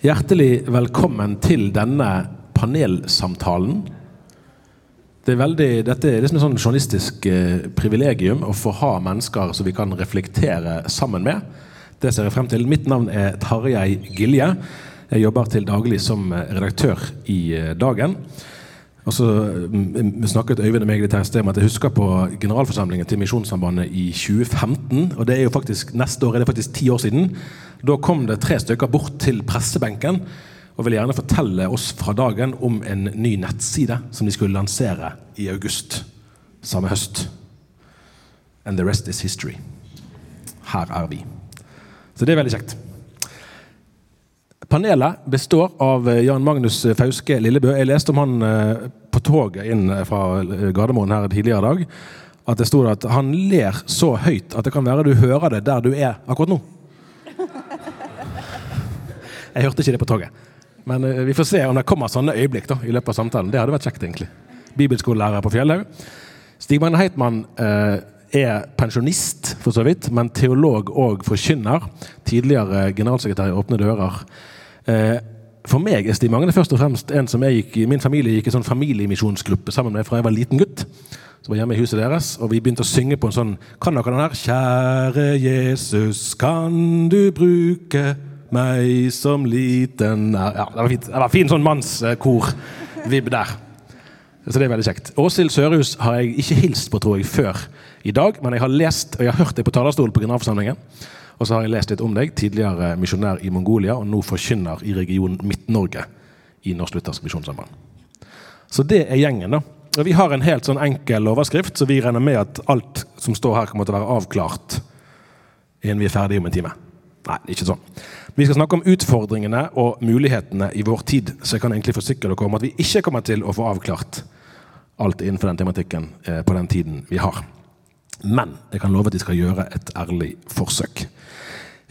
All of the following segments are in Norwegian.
Hjertelig velkommen til denne panelsamtalen. Det er veldig, dette er liksom et sånn journalistisk eh, privilegium å få ha mennesker som vi kan reflektere sammen med. Det ser jeg frem til. Mitt navn er Tarjei Gilje. Jeg jobber til daglig som eh, redaktør i eh, Dagen. Og så mm, snakket Øyvind og meg litt her sted om at jeg husker på generalforsamlingen til Misjonssambandet i 2015. Og det er jo faktisk neste år er det faktisk ti år siden. Da kom det tre stykker bort til pressebenken og ville gjerne fortelle oss fra dagen om en ny nettside som de skulle lansere i august samme høst. And the rest is history. Her er vi. Så det er veldig kjekt. Panelet består av Jan Magnus Fauske Lillebø. Jeg leste om han eh, på toget inn fra Gardermoen her tidligere i dag. At det sto at han ler så høyt at det kan være du hører det der du er akkurat nå. Jeg hørte ikke det på toget. Men uh, vi får se om det kommer sånne øyeblikk da, i løpet av samtalen. Det hadde vært kjekt, egentlig. Bibelskolelærer på Fjellhaug. Stig Magne Heitmann eh, er pensjonist, for så vidt, men teolog og forkynner. Tidligere generalsekretær i Åpne dører. Uh, for meg er Stig Magne først og fremst en som jeg gikk, i. min familie gikk i sånn familiemisjonsgruppe sammen med fra jeg var liten gutt. Som var hjemme i huset deres, og vi begynte å synge på en sånn Kan dere den her? Kjære Jesus, kan du bruke meg som liten Ja, det var, fint. det var fin sånn mannskor-vibb der. Så det er veldig kjekt. Åshild Sørhus har jeg ikke hilst på, tror jeg, før i dag. Men jeg har lest, og jeg har hørt deg på talerstolen på generalforsamlingen. Og så har jeg lest litt om deg. Tidligere misjonær i Mongolia, og nå forkynner i regionen Midt-Norge i Norsk Luthersk Misjonssamband. Så det er gjengen, da. Og Vi har en helt sånn enkel overskrift, så vi regner med at alt som står her, kommer til å være avklart innen vi er ferdige om en time. Nei, ikke sånn. Vi skal snakke om utfordringene og mulighetene i vår tid. Så jeg kan egentlig forsikre dere om at vi ikke kommer til å få avklart alt innenfor den tematikken eh, på den tiden vi har. Men jeg kan love at de skal gjøre et ærlig forsøk.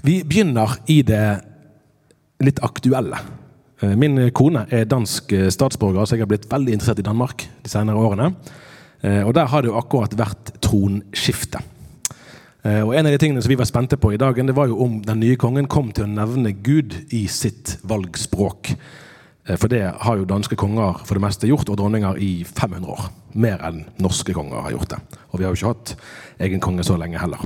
Vi begynner i det litt aktuelle. Eh, min kone er dansk eh, statsborger, så jeg har blitt veldig interessert i Danmark de senere årene. Og der har det jo akkurat vært tronskifte. Og En av de tingene som vi var spente på i dagen, det var jo om den nye kongen kom til å nevne Gud i sitt valgspråk. For det har jo danske konger for det meste gjort, og dronninger i 500 år. Mer enn norske konger har gjort det. Og vi har jo ikke hatt egen konge så lenge heller.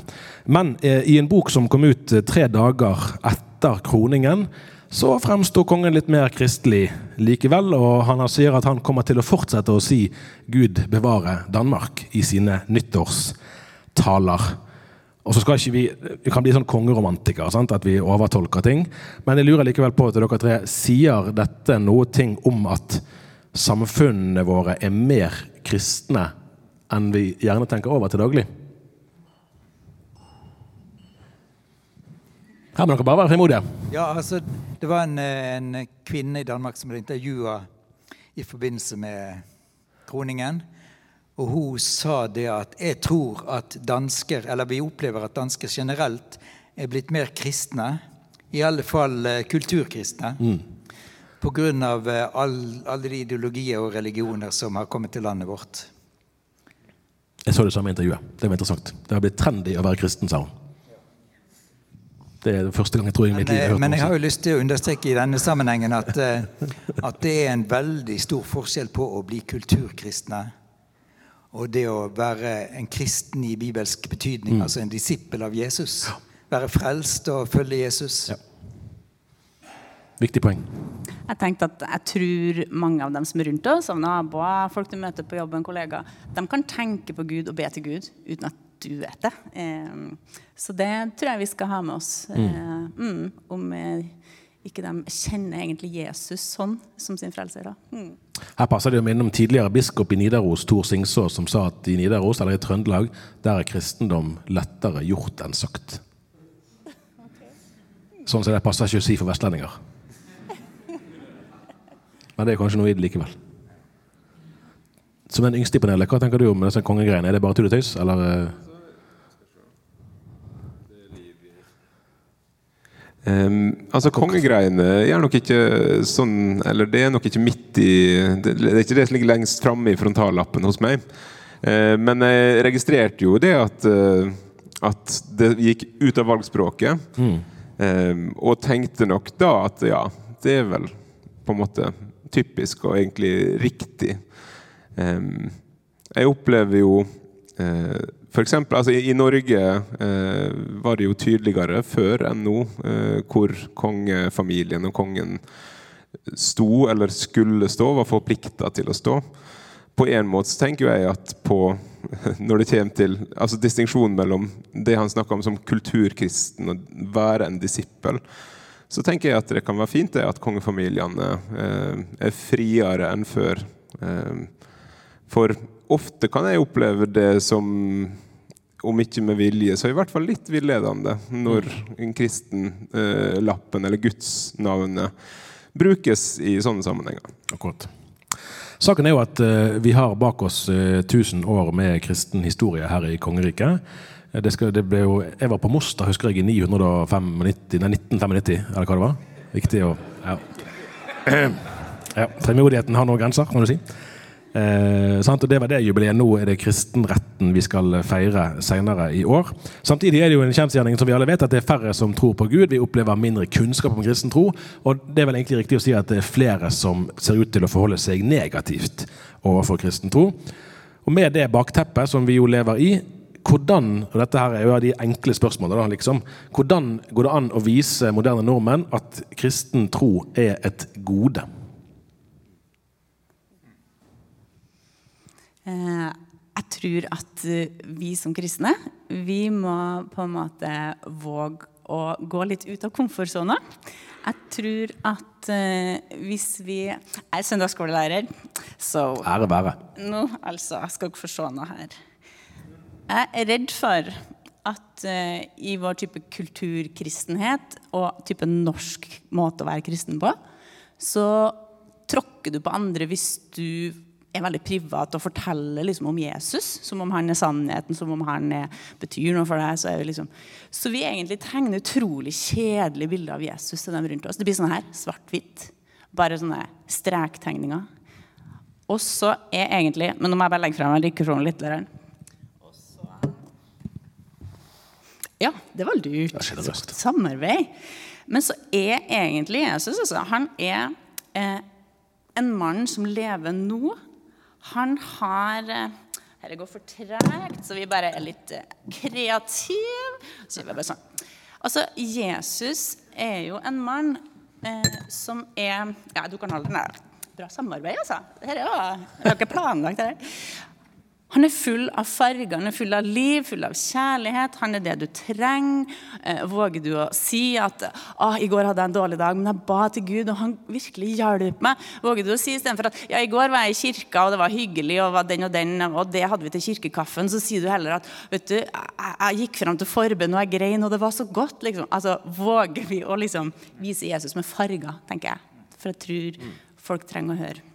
Men eh, i en bok som kom ut tre dager etter kroningen, så fremsto kongen litt mer kristelig likevel, og han sier at han kommer til å fortsette å si 'Gud bevare Danmark' i sine nyttårstaler. Og så skal ikke vi, vi kan bli sånn kongeromantikere, sant? at vi overtolker ting. Men jeg lurer likevel på at dere tre sier dette noe ting om at samfunnene våre er mer kristne enn vi gjerne tenker over til daglig? Her må dere bare være frimodige. Ja, altså, det var en, en kvinne i Danmark som ble intervjua i forbindelse med kroningen. Og hun sa det at jeg tror at dansker, eller vi opplever at dansker generelt er blitt mer kristne. I alle fall uh, kulturkristne. Mm. Pga. Uh, all, alle de ideologier og religioner som har kommet til landet vårt. Jeg så det samme intervjuet. Det var interessant. Det har blitt trendy å være kristen, sa hun. Det er det første gang jeg tror jeg i mitt liv har hørt Men jeg har jo lyst til å understreke i denne sammenhengen at, eh, at det er en veldig stor forskjell på å bli kulturkristne og det å være en kristen i bibelsk betydning, mm. altså en disippel av Jesus. Være frelst og følge Jesus. Ja. Viktig poeng. Jeg tenkte at jeg tror mange av dem som er rundt oss, av naboer, folk du møter på jobben, kollegaer, de kan tenke på Gud og be til Gud uten at du vet det. Eh, så det tror jeg vi skal ha med oss. Mm. Eh, mm, om eh, ikke de kjenner egentlig Jesus sånn som sin frelser. Mm. Her passer det å minne om tidligere biskop i Nidaros, Tor Singsås, som sa at i Nidaros, eller i Trøndelag, der er kristendom lettere gjort enn sagt. Sånn som det passer ikke å si for vestlendinger. Men det er kanskje noe i det likevel. Som den yngste i panelet, hva tenker du om disse kongegreiene? Er det bare tull og tøys, eller? Um, altså Kongegreiene er nok ikke sånn Eller det er nok ikke midt i Det, det er ikke det som ligger lengst framme i frontallappen hos meg. Uh, men jeg registrerte jo det at, uh, at det gikk ut av valgspråket. Mm. Um, og tenkte nok da at ja, det er vel på en måte typisk og egentlig riktig. Um, jeg opplever jo eh, for eksempel, altså i, Norge eh, var det jo tydeligere før enn nå eh, hvor kongefamilien og kongen sto eller skulle stå, var forplikta til å stå. På en måte så tenker jeg at på, når det kommer til altså distinksjonen mellom det han snakker om som kulturkristen og være en disippel, så tenker jeg at det kan være fint det at kongefamiliene eh, er friere enn før. Eh, for ofte kan jeg oppleve det som om ikke med vilje, så i hvert fall litt villedende når kristenlappen eh, eller gudsnavnet brukes i sånne sammenhenger. Akkurat. Saken er jo at eh, vi har bak oss eh, 1000 år med kristen historie her i kongeriket. Uh, det skal, det jo, jeg var på Mosta husker jeg, i 995, nei, 1995, eller hva det var. Viktig å Ja. ja Frimodigheten har noen grenser, kan du si. Eh, og Det var det jubileet. Nå er det kristenretten vi skal feire senere i år. Samtidig er det jo en kjensgjerning som vi alle vet at det er færre som tror på Gud. Vi opplever mindre kunnskap om kristen tro. Og det er vel egentlig riktig å si at det er flere som ser ut til å forholde seg negativt overfor kristen tro. Og med det bakteppet som vi jo lever i, hvordan og dette her er jo de enkle spørsmålene da, liksom, hvordan går det an å vise moderne nordmenn at kristen tro er et gode? Jeg tror at eh, vi som kristne vi må på en måte våge å gå litt ut av komfortsona. Jeg tror at uh, hvis vi Jeg er søndagsskolelærer, så Ære være. Nå, altså, jeg skal ikke få se noe her. Jeg er redd for at i vår type kulturkristenhet og type norsk måte å være kristen på, så tråkker du på andre hvis du er veldig privat og forteller liksom om Jesus som om han er sannheten, som om han er, betyr noe for deg. Så, vi liksom, så vi egentlig tegner utrolig kjedelige bilder av Jesus til dem rundt oss. Det blir sånn her, svart-hvitt. Bare sånne strektegninger. Og så er egentlig Men nå må jeg bare legge frem mikrofonen litt. Der. Ja, det var lurt. Samarbeid. Men så er egentlig Jesus altså, Han er eh, en mann som lever nå han har Dette eh, går for tregt, så vi bare er litt eh, kreative. Så vi bare sånn. Altså, Jesus er jo en mann eh, som er Ja, du kan holde den der. Bra samarbeid, altså. Dette er jo, ikke planlagt her. Han er full av farger, han er full av liv, full av kjærlighet. Han er det du trenger. Eh, våger du å si at ah, 'i går hadde jeg en dårlig dag, men jeg ba til Gud, og han virkelig hjalp meg'? Våger du å si istedenfor at 'ja, i går var jeg i kirka, og det var hyggelig, og var den og den, og det hadde vi til kirkekaffen', så sier du heller at 'vet du, jeg, jeg gikk fram til forbønn, og jeg grein, og det var så godt', liksom. Altså, våger vi å liksom vise Jesus med farger, tenker jeg. For jeg tror folk trenger å høre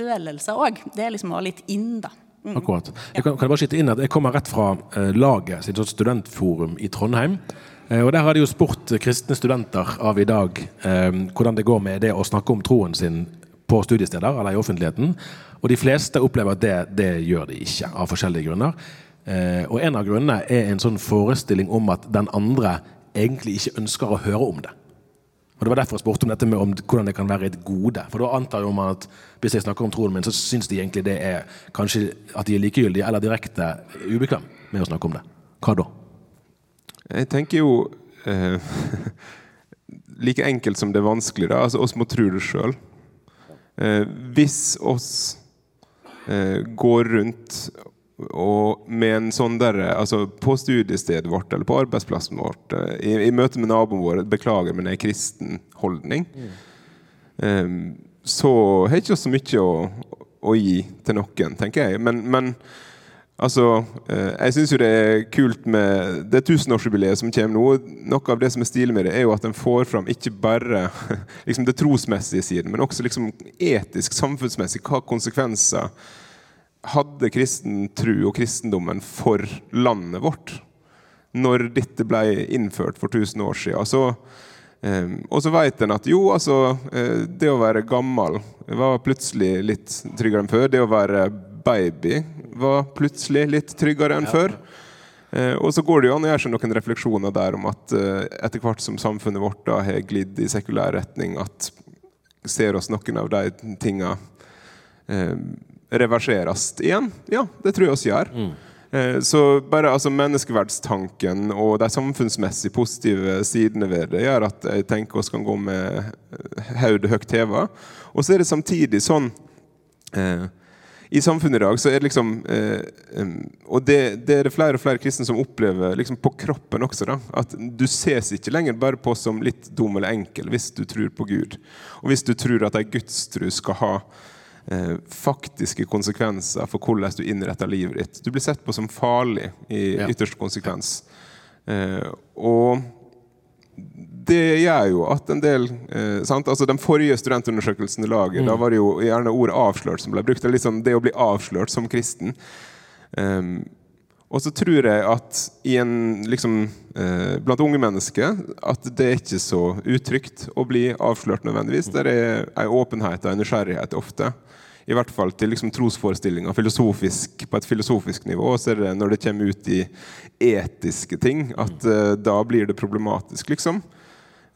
følelser òg. Det er liksom også litt inn, da. Mm. Akkurat. Jeg kan, kan, jeg bare skyte inn at jeg kommer rett fra eh, laget sitt studentforum i Trondheim. Eh, og Der har de jo spurt kristne studenter av i dag eh, hvordan det går med det å snakke om troen sin på studiesteder eller i offentligheten. Og de fleste opplever at det, det gjør de ikke, av forskjellige grunner. Eh, og en av grunnene er en sånn forestilling om at den andre egentlig ikke ønsker å høre om det. Og Det var derfor jeg spurte om dette med om hvordan det kan være et gode. For da antar jo man at hvis jeg snakker om troen min, så syns de egentlig det er kanskje at de er likegyldige eller direkte ubekvem med å snakke om det. Hva da? Jeg tenker jo eh, Like enkelt som det er vanskelig, da. Altså, oss må tro det sjøl. Eh, hvis oss eh, går rundt og med en sånn der, altså På studiestedet vårt eller på arbeidsplassen vårt, eh, i, i møte med naboen vår 'Beklager, men det er kristen holdning', mm. um, så har jeg ikke så mye å, å, gi til noen, tenker jeg. Men, men altså uh, Jeg syns jo det er kult med det tusenårsjubileet som kommer nå. Noe av det som er stilig med det, er jo at en får fram ikke bare liksom det trosmessige siden, men også liksom etisk, samfunnsmessig. Hva konsekvenser hadde kristen tro og kristendommen for landet vårt når dette ble innført for 1000 år siden. Så, eh, og så vet en at jo, altså eh, Det å være gammel var plutselig litt tryggere enn før. Det å være baby var plutselig litt tryggere enn før. Eh, og så går det jo an å gjøre seg noen refleksjoner der om at eh, etter hvert som samfunnet vårt da har glidd i sekulær retning, at ser oss noen av de tinga eh, reverseres igjen? Ja, det tror jeg oss gjør. Mm. Eh, så bare altså, Menneskeverdstanken og de samfunnsmessig positive sidene ved det gjør at jeg tenker oss kan gå med hodet høyt heva. Og så er det samtidig sånn eh, i samfunnet i dag så er det liksom eh, Og det, det, er det flere og flere kristne som opplever liksom på kroppen også. da, At du ses ikke lenger bare på som litt dum eller enkel hvis du tror på Gud. Og hvis du tror at ei gudstru skal ha faktiske konsekvenser for hvordan du innretter livet ditt. Du blir sett på som farlig i ytterste konsekvens. Eh, og det gjør jo at en del eh, altså Den forrige studentundersøkelsen i laget, mm. da var det jo gjerne ordet 'avslørt' som ble brukt. Det, liksom det å bli avslørt som kristen. Um, og så tror jeg at i en, liksom, eh, blant unge mennesker at det er ikke så utrygt å bli avslørt nødvendigvis. Det er ei åpenhet og en nysgjerrighet ofte. I hvert fall til liksom, trosforestillinger på et filosofisk nivå. Og så er det når det kommer ut i etiske ting, at uh, da blir det problematisk, liksom.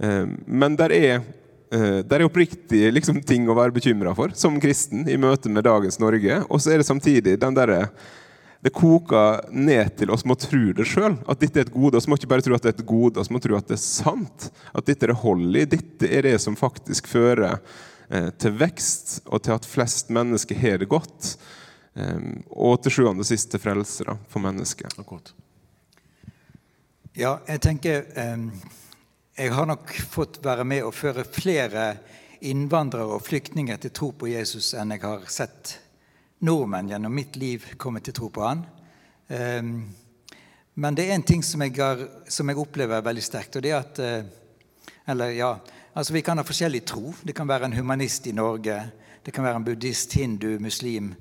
Uh, men der er uh, der er oppriktig liksom, ting å være bekymra for som kristen i møte med dagens Norge. Og så er det samtidig den derre det koker ned til oss må tro det sjøl. At dette er et gode. Vi må ikke bare tro at det er et gode, vi må tro at det er sant. At dette er det hold i. Dette er det som faktisk fører til vekst og til at flest mennesker har det godt. Eh, og til sjuende og sist til frelse da, for mennesket. Ja, jeg tenker eh, Jeg har nok fått være med å føre flere innvandrere og flyktninger til tro på Jesus enn jeg har sett nordmenn gjennom mitt liv komme til tro på han. Men det er en ting som jeg, har, som jeg opplever veldig sterkt, og det er at Eller ja, Altså Vi kan ha forskjellig tro. Det kan være en humanist i Norge. Det kan være en buddhist, hindu, muslim,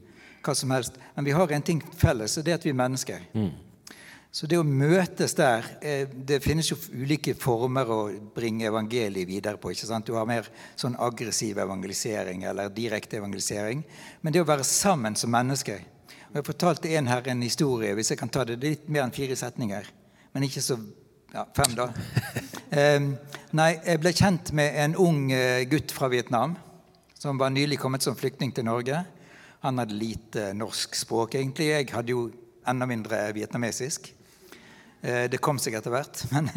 hva som helst. Men vi har en ting felles, og det er at vi er mennesker. Mm. Så det å møtes der eh, Det finnes jo ulike former å bringe evangeliet videre på. ikke sant? Du har mer sånn aggressiv evangelisering eller direkte evangelisering. Men det å være sammen som mennesker og Jeg fortalte en her en historie, hvis jeg kan ta det. Det er litt mer enn fire setninger. Men ikke så ja, fem, da. Nei, jeg ble kjent med en ung eh, gutt fra Vietnam som var nylig kommet som flyktning til Norge. Han hadde lite norsk språk, egentlig. Jeg hadde jo enda mindre vietnamesisk. Eh, det kom seg etter hvert. Men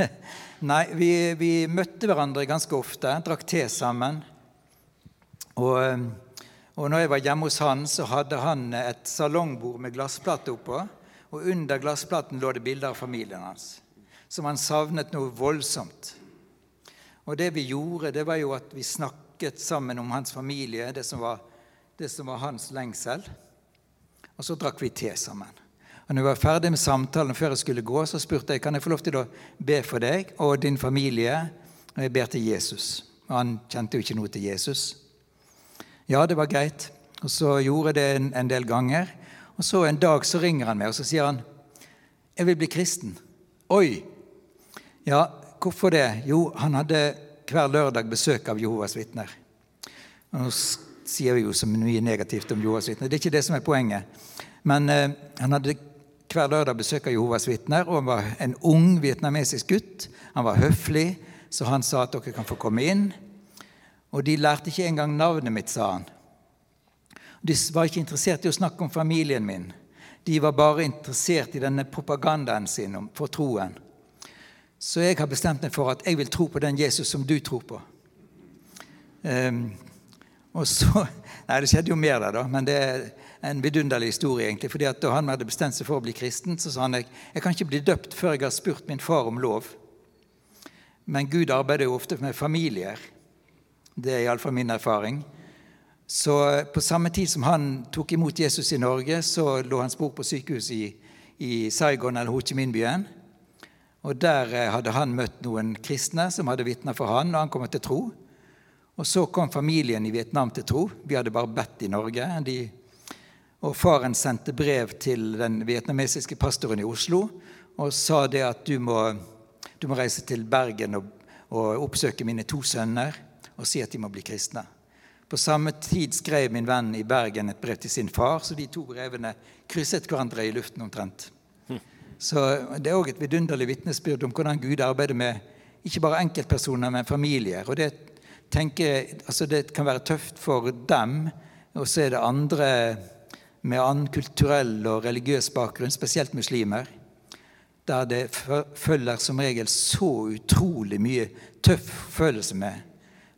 nei, vi, vi, møtte hverandre ganske ofte, drakk te sammen. Og, og når jeg var hjemme hos han, så hadde han et salongbord med glassplate oppå. Og under glassplaten lå det bilder av familien hans som han savnet noe voldsomt. Og det vi gjorde, det var jo at vi snakket sammen om hans familie, det som var, det som var hans lengsel. Og så drakk vi te sammen. Og når vi var ferdig med samtalen før jeg skulle gå, så spurte jeg kan jeg få lov til å be for deg og din familie. Og jeg ber til Jesus. Og han kjente jo ikke noe til Jesus. Ja, det var greit. Og så gjorde jeg det en, en del ganger. Og så en dag så ringer han meg, og så sier han, 'Jeg vil bli kristen'. Oi, ja, hvorfor det? Jo, han hadde hver lørdag besøk av Jehovas vitner. Nå sier vi jo så mye negativt om Jehovas vitner. Det er ikke det som er poenget. Men eh, han hadde hver lørdag besøk av Jehovas vitner, og han var en ung vietnamesisk gutt. Han var høflig, så han sa at dere kan få komme inn. Og de lærte ikke engang navnet mitt, sa han. De var ikke interessert i å snakke om familien min. De var bare interessert i denne propagandaen sin for troen. Så jeg har bestemt meg for at jeg vil tro på den Jesus som du tror på. Um, og så, Nei, det skjedde jo mer der, da, men det er en vidunderlig historie. egentlig, fordi at Da han hadde bestemt seg for å bli kristen, så sa han jeg, jeg kan ikke bli døpt før jeg har spurt min far om lov. Men Gud arbeider jo ofte med familier. Det er iallfall min erfaring. Så på samme tid som han tok imot Jesus i Norge, så lå hans bror på sykehus i, i Saigon eller Ho Chi Minh-byen. Og Der eh, hadde han møtt noen kristne som hadde vitna for han, og han kom til tro. Og Så kom familien i Vietnam til tro. Vi hadde bare bedt i Norge. De, og Faren sendte brev til den vietnamesiske pastoren i Oslo og sa det at du må, du må reise til Bergen og, og, oppsøke mine to sønner og si at de må bli kristne. På samme tid skrev min venn i Bergen et brev til sin far, så de to brevene krysset hverandre i luften omtrent. Så Det er òg et vidunderlig vitnesbyrd om hvordan Gud arbeider med ikke bare enkeltpersoner, men familier. Og det, tenker altså Det kan være tøft for dem, og så er det andre med annen kulturell og religiøs bakgrunn, spesielt muslimer, der det følger som regel så utrolig mye tøff følelse med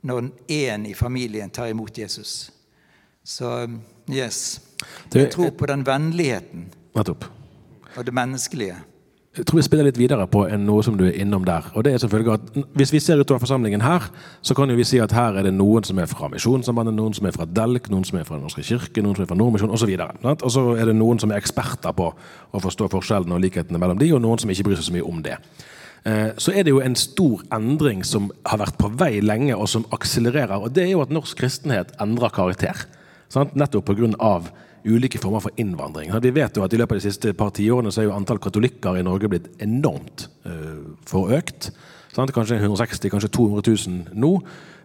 når en i familien tar imot Jesus. Så yes. Jeg tror på den vennligheten og det menneskelige. Jeg tror vi spiller litt videre på noe som du er innom der. og det er selvfølgelig at Hvis vi ser utover forsamlingen her, så kan jo vi si at her er det noen som er fra Misjonssambandet, noen som er fra Delk, noen som er fra Den norske kirke, noen som er fra Nordmisjon osv. Og, og så er det noen som er eksperter på å forstå forskjellene og likhetene mellom de, og noen som ikke bryr seg så mye om det. Eh, så er det jo en stor endring som har vært på vei lenge, og som akselererer. og Det er jo at norsk kristenhet endrer karakter. Sant? Nettopp pga ulike former for innvandring. Vi vet jo at I løpet av de siste par tiårene så er jo antall katolikker i Norge blitt enormt uh, forøkt. Kanskje 160 kanskje 200 000 nå.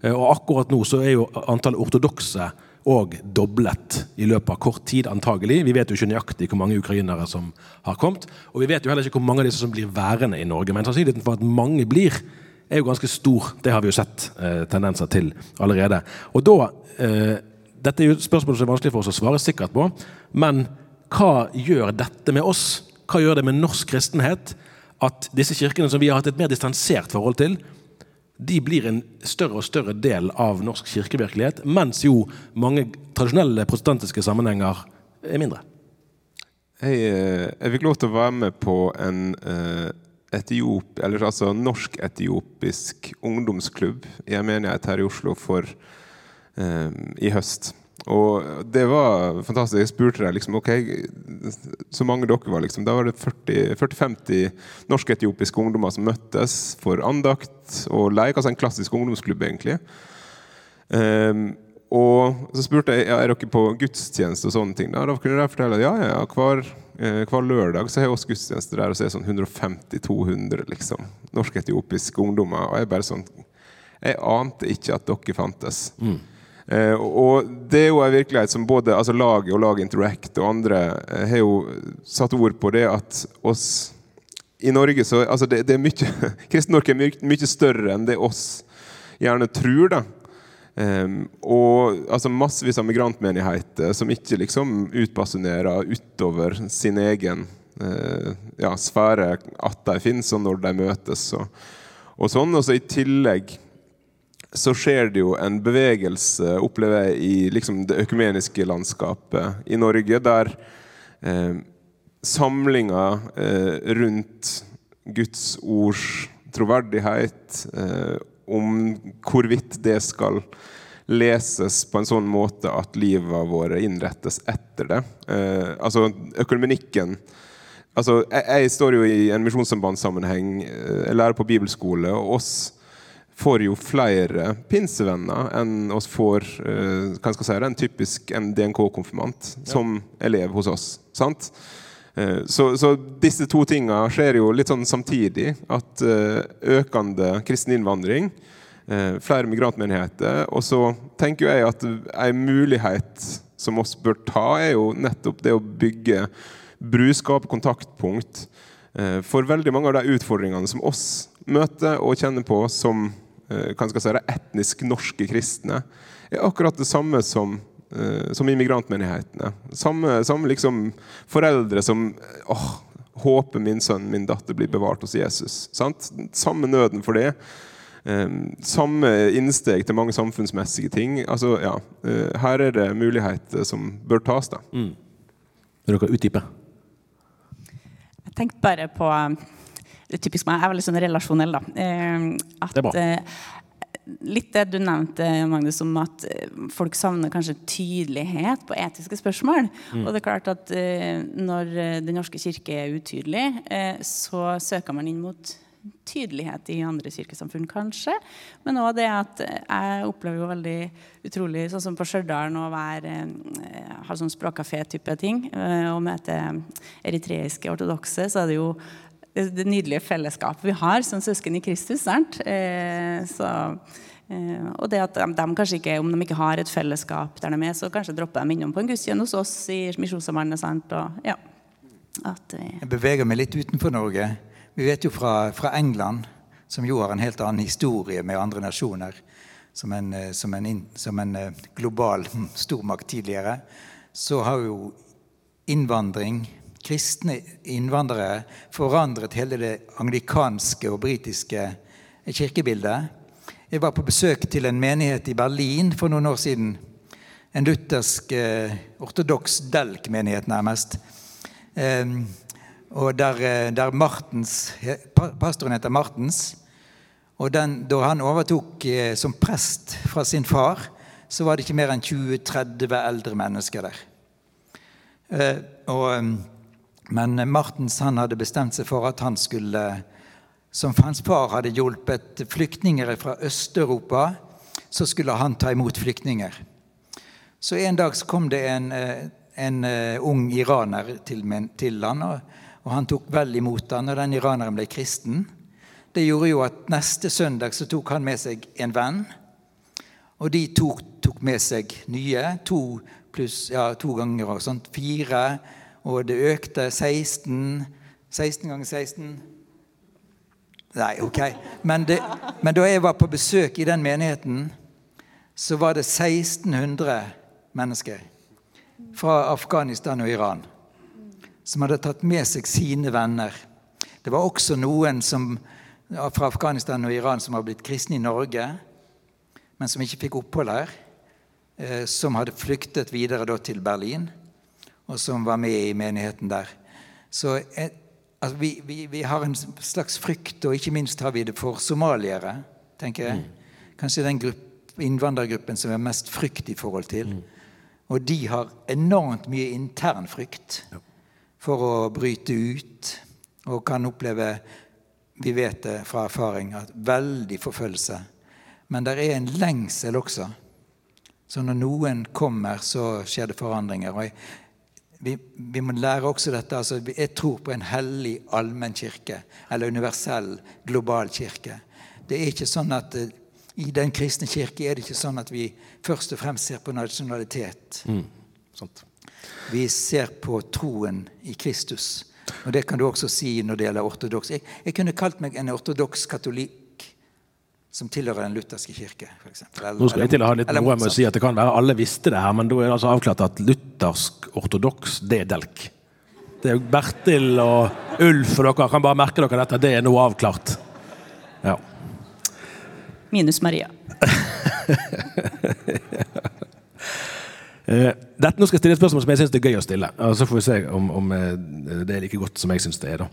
Uh, og akkurat nå så er jo antall ortodokse og doblet i løpet av kort tid, antagelig. Vi vet jo ikke nøyaktig hvor mange ukrainere som har kommet. Og vi vet jo heller ikke hvor mange av disse som blir værende i Norge. Men sannsynligheten for at mange blir, er jo ganske stor. Det har vi jo sett eh, tendenser til allerede. Og da eh, dette er jo spørsmål som er vanskelig for oss å svare sikkert på. Men hva gjør dette med oss? Hva gjør det med norsk kristenhet? At disse kirkene som vi har hatt et mer distansert forhold til, de blir en større og større del av norsk kirkevirkelighet, mens jo mange tradisjonelle protestantiske sammenhenger er mindre. Jeg, eh, jeg fikk lov til å være med på en uh, etiop, eller altså norsk-etiopisk ungdomsklubb i en menighet her i Oslo for i høst. Og det var fantastisk. Jeg spurte deg liksom, ok, så mange dere var liksom. Da var det 40-50 norsk-etiopiske ungdommer som møttes for andakt og leik. Altså en klassisk ungdomsklubb, egentlig. Um, og så spurte jeg ja, er dere på gudstjeneste og sånne ting. Da, da kunne de fortelle at ja, ja, hver, eh, hver lørdag så har vi også gudstjeneste der, og så er det sånn 150-200 liksom, norsk-etiopiske ungdommer. Og jeg bare sånn Jeg ante ikke at dere fantes. Mm. Eh, og det er jo en virkelighet som både altså laget og Lag Interact og andre eh, har jo satt ord på det at oss i Norge så altså det, det er mye Kristen-Norge er mye, mye, større enn det oss gjerne tror. da. Um, og altså massevis av migrantmenigheter som ikke liksom utbasunerer utover sin egen uh, ja, sfære at de finnes, og når de møtes. Og, og sånn, og så I tillegg så skjer det jo en bevegelse, opplever jeg, i liksom det økumeniske landskapet i Norge, der eh, samlinga eh, rundt Guds ords troverdighet, eh, om hvorvidt det skal leses på en sånn måte at livet våre innrettes etter det. Eh, altså økonomikken altså, jeg, jeg, står jo i en misjonssambandssammenheng, eh, jeg lærer på bibelskole, og oss får jo flere pinsevenner enn oss får uh, hva skal jeg si, en typisk DNK-konfirmant som elev hos oss. sant? Uh, så, så, disse to tingene skjer jo litt sånn samtidig. At uh, økende kristen innvandring, flere migrantmenigheter. Og så tenker jeg at en mulighet som oss bør ta, er jo nettopp det å bygge bruskap, kontaktpunkt for veldig mange av de utfordringene som oss møter og kjenner på som Eh, hva skal si, etnisk norske kristne, er akkurat det samme som, eh, som immigrantmenighetene. Samme, samme liksom foreldre som åh, håper min sønn min datter blir bevart hos Jesus. Sant? Samme nøden for det. Um, samme innsteg til mange samfunnsmessige ting. Altså, ja, her er det muligheter som bør tas. da. Mm. Vil dere utdype? Jeg tenkte bare på er typisk meg, jeg er veldig sånn relasjonell, da. Eh, at, det er bra. Eh, litt det du nevnte, Magnus, om at eh, folk savner kanskje tydelighet på etiske spørsmål. Mm. Og det er klart at når Den norske kirke er utydelig, så søker man inn mot tydelighet i andre kirkesamfunn, kanskje. Men òg det at jeg opplever jo veldig utrolig, sånn som på Stjørdal, å være ha sånn språkkafé-type ting, og møte eritreiske ortodokse, så er det jo det, det, nydelige fellesskapet vi har som søsken i Kristus. Eh, så, eh, og det at de, de, kanskje ikke, om de ikke har et fellesskap der de er, så kanskje dropper de innom på en gudstjeneste hos oss i Misjonssambandet. Ja. eh. Jeg beveger meg litt utenfor Norge. Vi vet jo fra, fra, England, som jo har en helt annen historie med andre nasjoner, som en, eh, som en, som en eh, global stormakt tidligere, så har jo innvandring, kristne innvandrere, forandret hele det anglikanske og britiske kirkebildet. Jeg var på besøk til en menighet i Berlin for noen år siden. En luthersk, eh, ortodoks delk-menighet, nærmest. Eh, og der, eh, der Martens, pastoren heter Martens. Og den, da han overtok eh, som prest fra sin far, så var det ikke mer enn 20-30 eldre mennesker der. Eh, og, men Martens han hadde bestemt seg for at han skulle Som hans far hadde hjulpet flyktninger fra Øst-Europa, så skulle han ta imot flyktninger. Så en dag så kom det en, en eh, ung iraner til, til han, og, og han tok vel imot han, og den iraneren ble kristen. Det gjorde jo at neste søndag så tok han med seg en venn. Og de to tok med seg nye. To pluss ja, to ganger og sånt. Fire. Og det økte 16. 16 ganger 16. Nei, ok. Men, det, men da jeg var på besøk i den menigheten, så var det 1600 mennesker fra Afghanistan og Iran som hadde tatt med seg sine venner. Det var også noen som, fra Afghanistan og Iran som var blitt kristne i Norge, men som ikke fikk opphold her. Eh, som hadde flyktet videre til Berlin, og som var med i menigheten der. Så eh, altså, vi, vi, vi har en slags frykt, og ikke minst har vi det for somaliere, tenker jeg. Kanskje den grupp, innvandrergruppen som vi har mest frykt i forhold til. Og de har enormt mye intern frykt for å bryte ut, og kan oppleve, vi vet det fra erfaring, at veldig forfølgelse. Men det er en lengsel også. Så når noen kommer, så skjer det forandringer. Og jeg, vi, vi må lære også dette. altså Jeg tror på en hellig allmenn kirke, eller universell, global kirke. Det er ikke sånn at eh, I den kristne kirke er det ikke sånn at vi først og fremst ser på nasjonalitet. Sant. Vi ser på troen i Kristus. Og det kan du også si når det gjelder ortodoks. Jeg, jeg kunne kalt meg en ortodoks katolikk som tilhører den lutherske kirke. For eksempel. Eller- Nå skal jeg til å ha litt noe med å si at det kan være alle visste det her, men da er det altså avklart at luthersk ortodoks, det er delk. Det er Bertil og Ulf og dere kan bare merke dere dette. Det er nå avklart. Ja. Minus Maria. Eh, dette, nå skal jeg stille et spørsmål som jeg syns er gøy å stille. og Så får vi se om, om eh, det er like godt som jeg syns det er. da.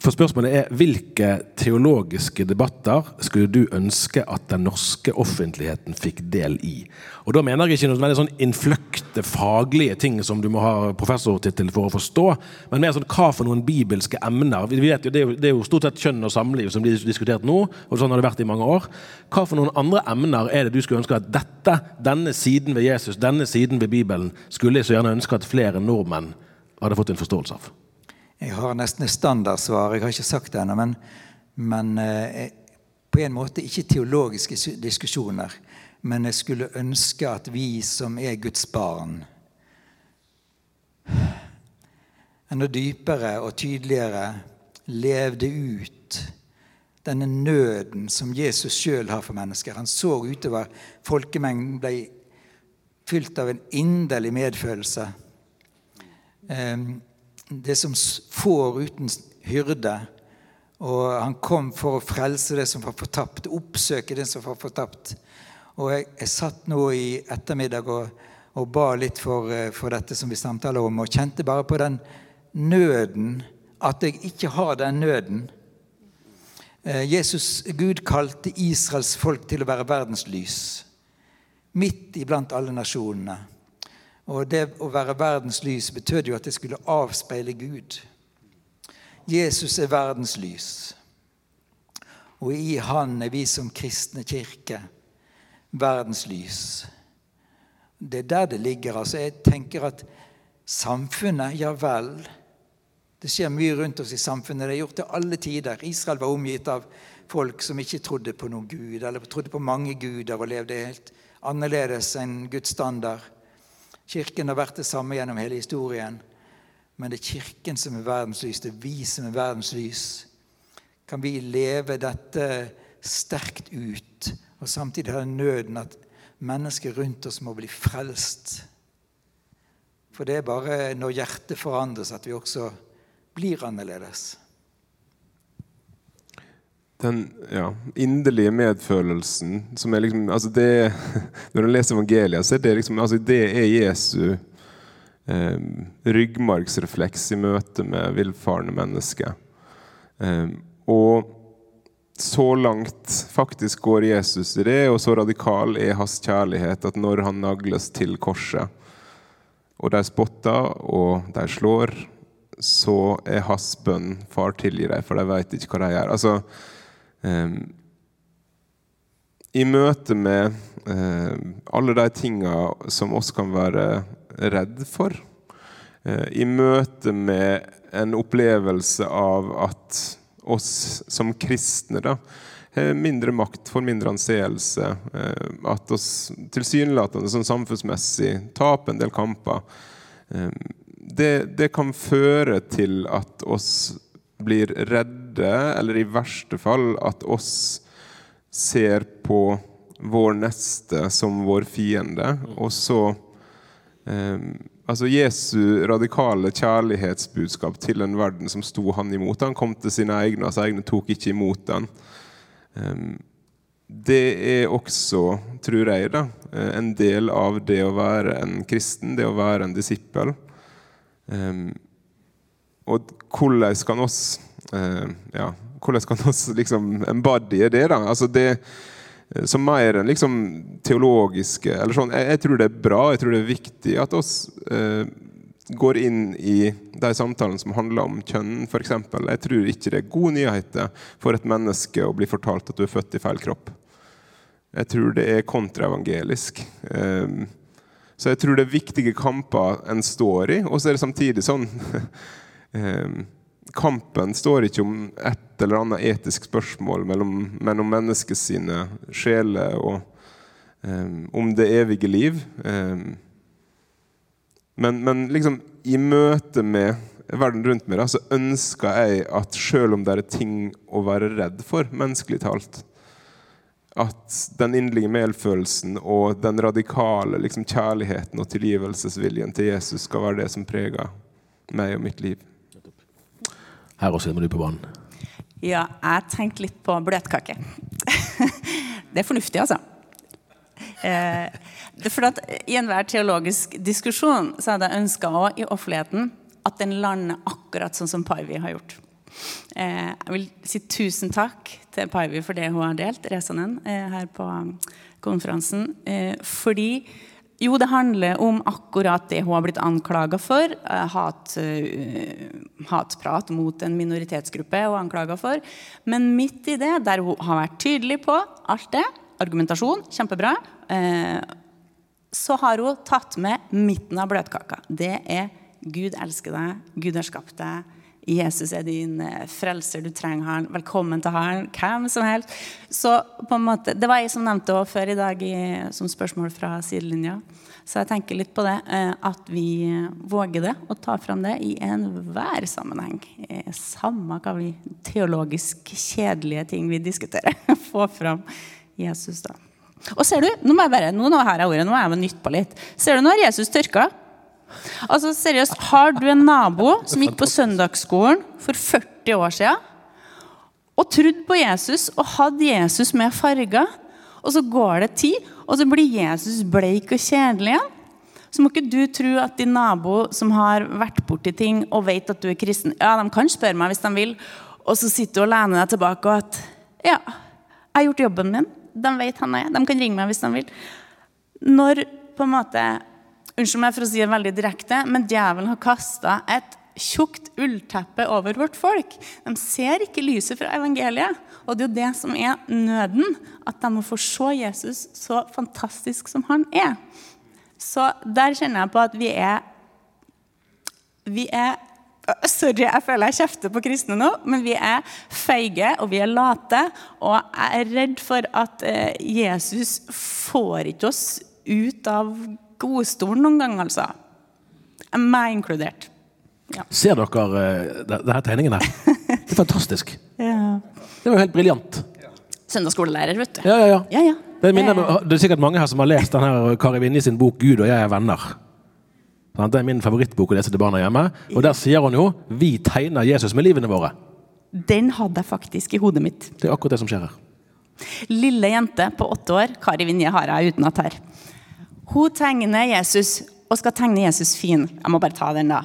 For spørsmålet er hvilke teologiske debatter skulle du ønske at den norske offentligheten fikk del i? Og Da mener jeg ikke noe veldig sånn innfløkte faglige ting som du må ha professortittel for å forstå, men mer sånn hva for noen bibelske emner. Vi vet jo, det, er jo, det er jo stort sett kjønn og samliv som blir diskutert nå, og sånn har det vært i mange år. Hva for noen andre emner er det du skulle ønske at dette, denne siden ved Jesus, denne siden ved Bibelen, skulle jeg så gjerne ønske at flere nordmenn hadde fått en forståelse av? Jeg har nesten et standardsvar. Jeg har ikke sagt det ennå. Men, men eh, på en måte ikke teologiske diskusjoner. Men jeg skulle ønske at vi som er Guds barn, enda dypere og tydeligere levde ut denne nøden som Jesus sjøl har for mennesker. Han så utover folkemengden, ble fylt av en inderlig medfølelse. Ehm, det som får uten hyrde. Og han kom for å frelse det som var fortapt, oppsøke det som var fortapt. Og jeg, jeg satt nå i ettermiddag og, og ba litt for, eh, for dette som vi samtaler om, og kjente bare på den nøden, at jeg ikke har den nøden. Eh, Jesus, Gud kalte Israels folk til å være verdenslys. Midt iblant alle nasjonene. Og det å være verdens lys betød jo at det skulle avspeile Gud. Jesus er verdens lys. Og i Han er vi som kristne kirke verdens lys. Det er der det ligger. altså. Jeg tenker at samfunnet, ja vel Det skjer mye rundt oss i samfunnet. Det er gjort til alle tider. Israel var omgitt av folk som ikke trodde på noen gud, eller trodde på mange guder og levde helt annerledes enn Guds standard. Kirken har vært det samme gjennom hele historien. Men det er Kirken som er verdenslys. Det er vi som er verdenslys. Kan vi leve dette sterkt ut, og samtidig ha nøden at mennesker rundt oss må bli frelst. For det er bare når hjertet forandres, at vi også blir annerledes. Den ja, inderlige medfølelsen som er liksom altså det, Når en leser evangeliet, så er det liksom altså det er Jesu eh, ryggmargsrefleks i møte med villfarne mennesker. Eh, og så langt faktisk går Jesus i det, og så radikal er hans kjærlighet at når han nagles til korset, og de spotter og de slår, så er hans bønn 'Far, tilgi dem', for de vet ikke hva de gjør. Altså, I møte med eh, alle de tinga som oss kan være redd for, eh, i møte med en opplevelse av at oss som kristne da, har mindre makt, får mindre anseelse. Eh, at oss tilsynelatende sånn samfunnsmessig taper en del kamper. Det, det, kan føre til at oss blir redde, eller i verste fall at oss ser på vår neste som vår fiende, og så eh, Altså Jesu radikale kjærlighetsbudskap til en verden som sto han imot. Han kom til sine egne, altså egne tok ikke imot den. Ehm, det er også, tror jeg, da, eh, en del av det å være en kristen, det å være en disippel. Ehm, og hvordan kan oss ja, hvordan kan oss liksom embodye det? da? Altså det Eh, som mer enn liksom teologiske eller sånn. Jeg, jeg, tror det er bra, jeg tror det er viktig at oss eh, går inn i de samtalene som handler om kjønn, f.eks. Jeg tror ikke det er gode nyheter for et menneske å bli fortalt at du er født i feil kropp. Jeg tror det er kontraevangelisk. Eh, så jeg tror det er viktige kamper en står i, og så er det samtidig sånn eh, kampen står ikke om et eller annet etisk spørsmål mellom, mellom menneskets sine sjeler og um, om det evige liv. Um, men, men, liksom i møte med verden rundt meg da, så ønsker jeg at selv om det er ting å være redd for, menneskelig talt, at den inderlige medfølelsen og den radikale liksom, kjærligheten og tilgivelsesviljen til Jesus skal være det som preger meg og mitt liv. Her også må du på banen. Ja, jeg tenkte litt på bløtkake. det er fornuftig, altså. Eh, for at I enhver teologisk diskusjon så hadde jeg ønska i offentligheten at den lander akkurat sånn som Paivi har gjort. Eh, jeg vil si tusen takk til Paivi for det hun har delt, Resanen, eh, her på konferansen. Eh, fordi jo, det handler om akkurat det hun har blitt anklaga for. Eh, hat, uh, hatprat mot en minoritetsgruppe hun anklaga for. Men midt i det, der hun har vært tydelig på alt det, argumentasjon, kjempebra, uh, så har hun tatt med midten av bløtkaka. Det er Gud elsker deg, Gud har skapt deg. Jesus er din frelser, du trenger han. Velkommen til han. Hvem som helst. Så på en måte, Det var jeg som nevnte det før i dag i, som spørsmål fra sidelinja. Så jeg tenker litt på det, eh, at vi våger det, og tar fram det i enhver sammenheng. Eh, samme hva vi teologisk kjedelige ting vi diskuterer. Få fram Jesus, da. Og ser du, nå må jeg bare, nå har jeg ordet, nå er jeg nytt på litt. Ser du nå har Jesus tørka? Altså seriøst, Har du en nabo som gikk på søndagsskolen for 40 år siden og trodd på Jesus og hadde Jesus med farger, og så går det tid, og så blir Jesus bleik og kjedelig igjen. Så må ikke du tro at din nabo som har vært borti ting og vet at du er kristen Ja, de kan spørre meg hvis de vil, og så sitter du og lener deg tilbake og at Ja, jeg har gjort jobben min. De vet han er. De kan ringe meg hvis de vil. Når på en måte Unnskyld meg for å si det veldig direkte, men djevelen har kasta et tjukt ullteppe over vårt folk. De ser ikke lyset fra evangeliet. Og det er jo det som er nøden. At de må få se Jesus så fantastisk som han er. Så der kjenner jeg på at vi er Vi er Sorry, jeg føler jeg kjefter på kristne nå, men vi er feige og vi er late. Og jeg er redd for at eh, Jesus får ikke oss ut av godstolen noen gang, altså. Meg inkludert. Ja. Ser dere uh, denne tegningen her? Det er fantastisk. ja. Det var jo helt briljant. søndagsskolelærer, vet du. Ja, ja, ja. Ja, ja. Det, minner, det er sikkert mange her som har lest denne Kari Vinje sin bok 'Gud og jeg er venner'. Det er min favorittbok å lese til barna hjemme. Og Der sier hun jo 'Vi tegner Jesus med livene våre'. Den hadde jeg faktisk i hodet mitt. Det er akkurat det som skjer her. Lille jente på åtte år, Kari Vinje har jeg utenat her. Hun tegner Jesus, og skal tegne Jesus fin. Jeg må bare ta den, da.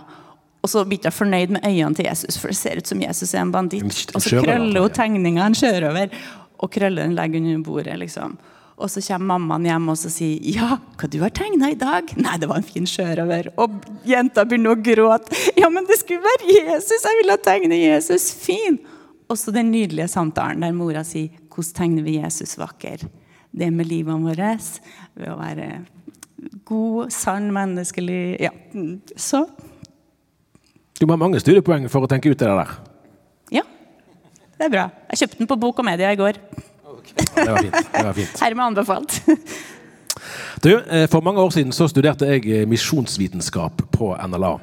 Og så blir hun fornøyd med øynene til Jesus, for det ser ut som Jesus er en banditt. Og så krøller hun tegninga en sjørøver, og krøller den legger under bordet, liksom. Og så kommer mammaen hjem og så sier 'Ja, hva du har tegna i dag?' 'Nei, det var en fin sjørøver.' Og jenta begynner å gråte. 'Ja, men det skulle være Jesus! Jeg ville tegne Jesus fin!' Og så den nydelige samtalen der mora sier 'Hvordan tegner vi Jesus vakker?' Det er med livene våre, ved å være god, sann, menneskelig Ja. Så Du må ha mange studiepoeng for å tenke ut det der. ja. Det er bra. Jeg kjøpte den på Bok og Media i går. Det var fint. Det var fint. Hermed anbefalt. Du, eh, For mange år siden så studerte jeg eh, misjonsvitenskap på NLA.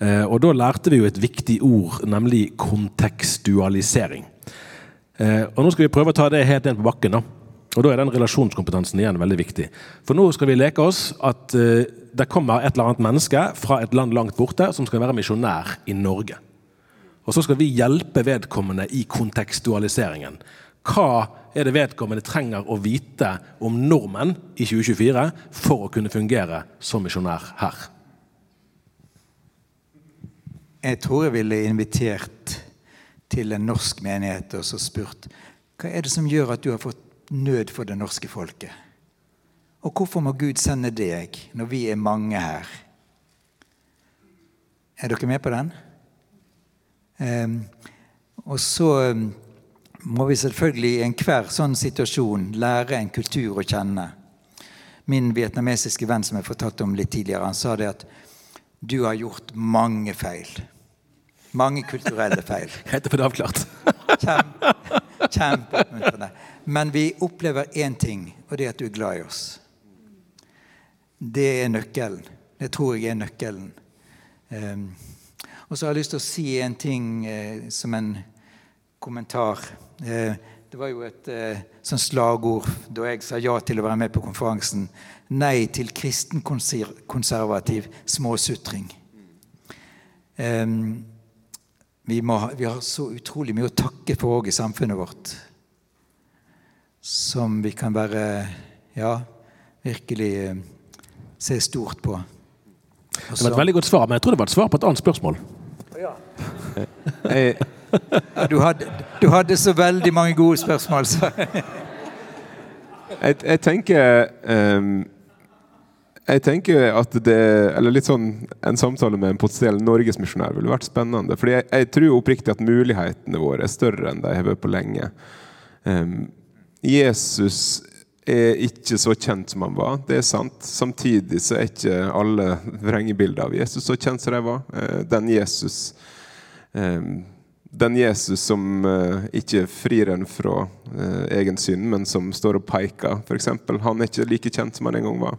Eh, Og Da lærte vi jo et viktig ord, nemlig kontekstualisering. Eh, Og Nå skal vi prøve å ta det helt ned på bakken. da. Og Da er den relasjonskompetansen igjen veldig viktig. For nå skal vi leke oss at uh, det kommer et eller annet menneske fra et land langt borte som skal være misjonær i Norge. Og så skal vi hjelpe vedkommende i kontekstualiseringen. Hva er det vedkommende trenger å vite om nordmenn i 2024 for å kunne fungere som misjonær her? Jeg tror jeg ville invitert til en norsk menighet og så spurt hva er det som gjør at du har fått nød for det norske folket? Og hvorfor må Gud sende deg når vi er mange her? Er dere med på den? Um, og så ehm, må vi selvfølgelig i enhver sånn situasjon lære en kultur å kjenne. Min vietnamesiske venn som jeg fortalte om litt tidligere, han sa det at du har gjort mange feil. Mange kulturelle feil. Greit å få det avklart. Kjempe, kjempeoppmuntrende. Men vi opplever én ting, og det er at du er glad i oss. Det er nøkkelen. Det tror jeg er nøkkelen. Ehm, og så har jeg lyst til å si en ting eh, som en kommentar. Eh, det var jo et eh, sånn slagord da jeg sa ja til å være med på konferansen. Nei til kristenkonservativ småsutring. Ehm, vi, vi har så utrolig mye å takke for òg i samfunnet vårt. Som vi kan være ja, virkelig eh, se stort på. Også, Det var et veldig godt svar, men jeg tror det var et svar på et annet spørsmål. Ja, du, hadde, du hadde så veldig mange gode spørsmål, så jeg, jeg tenker um, Jeg tenker at det Eller litt sånn en samtale med en potensiell norgesmisjonær ville vært spennende. Fordi jeg, jeg tror oppriktig at mulighetene våre er større enn de har vært på lenge. Ehm, Jesus er ikke så kjent som han var, det er sant. Samtidig så er ikke alle vrengebilder av Jesus så kjent som de var. Eh, Den Jesus Ehm, den Jesus som eh, ikke frir en fra eh, egen synd, men som står og peker, f.eks. Han er ikke like kjent som han en gang var.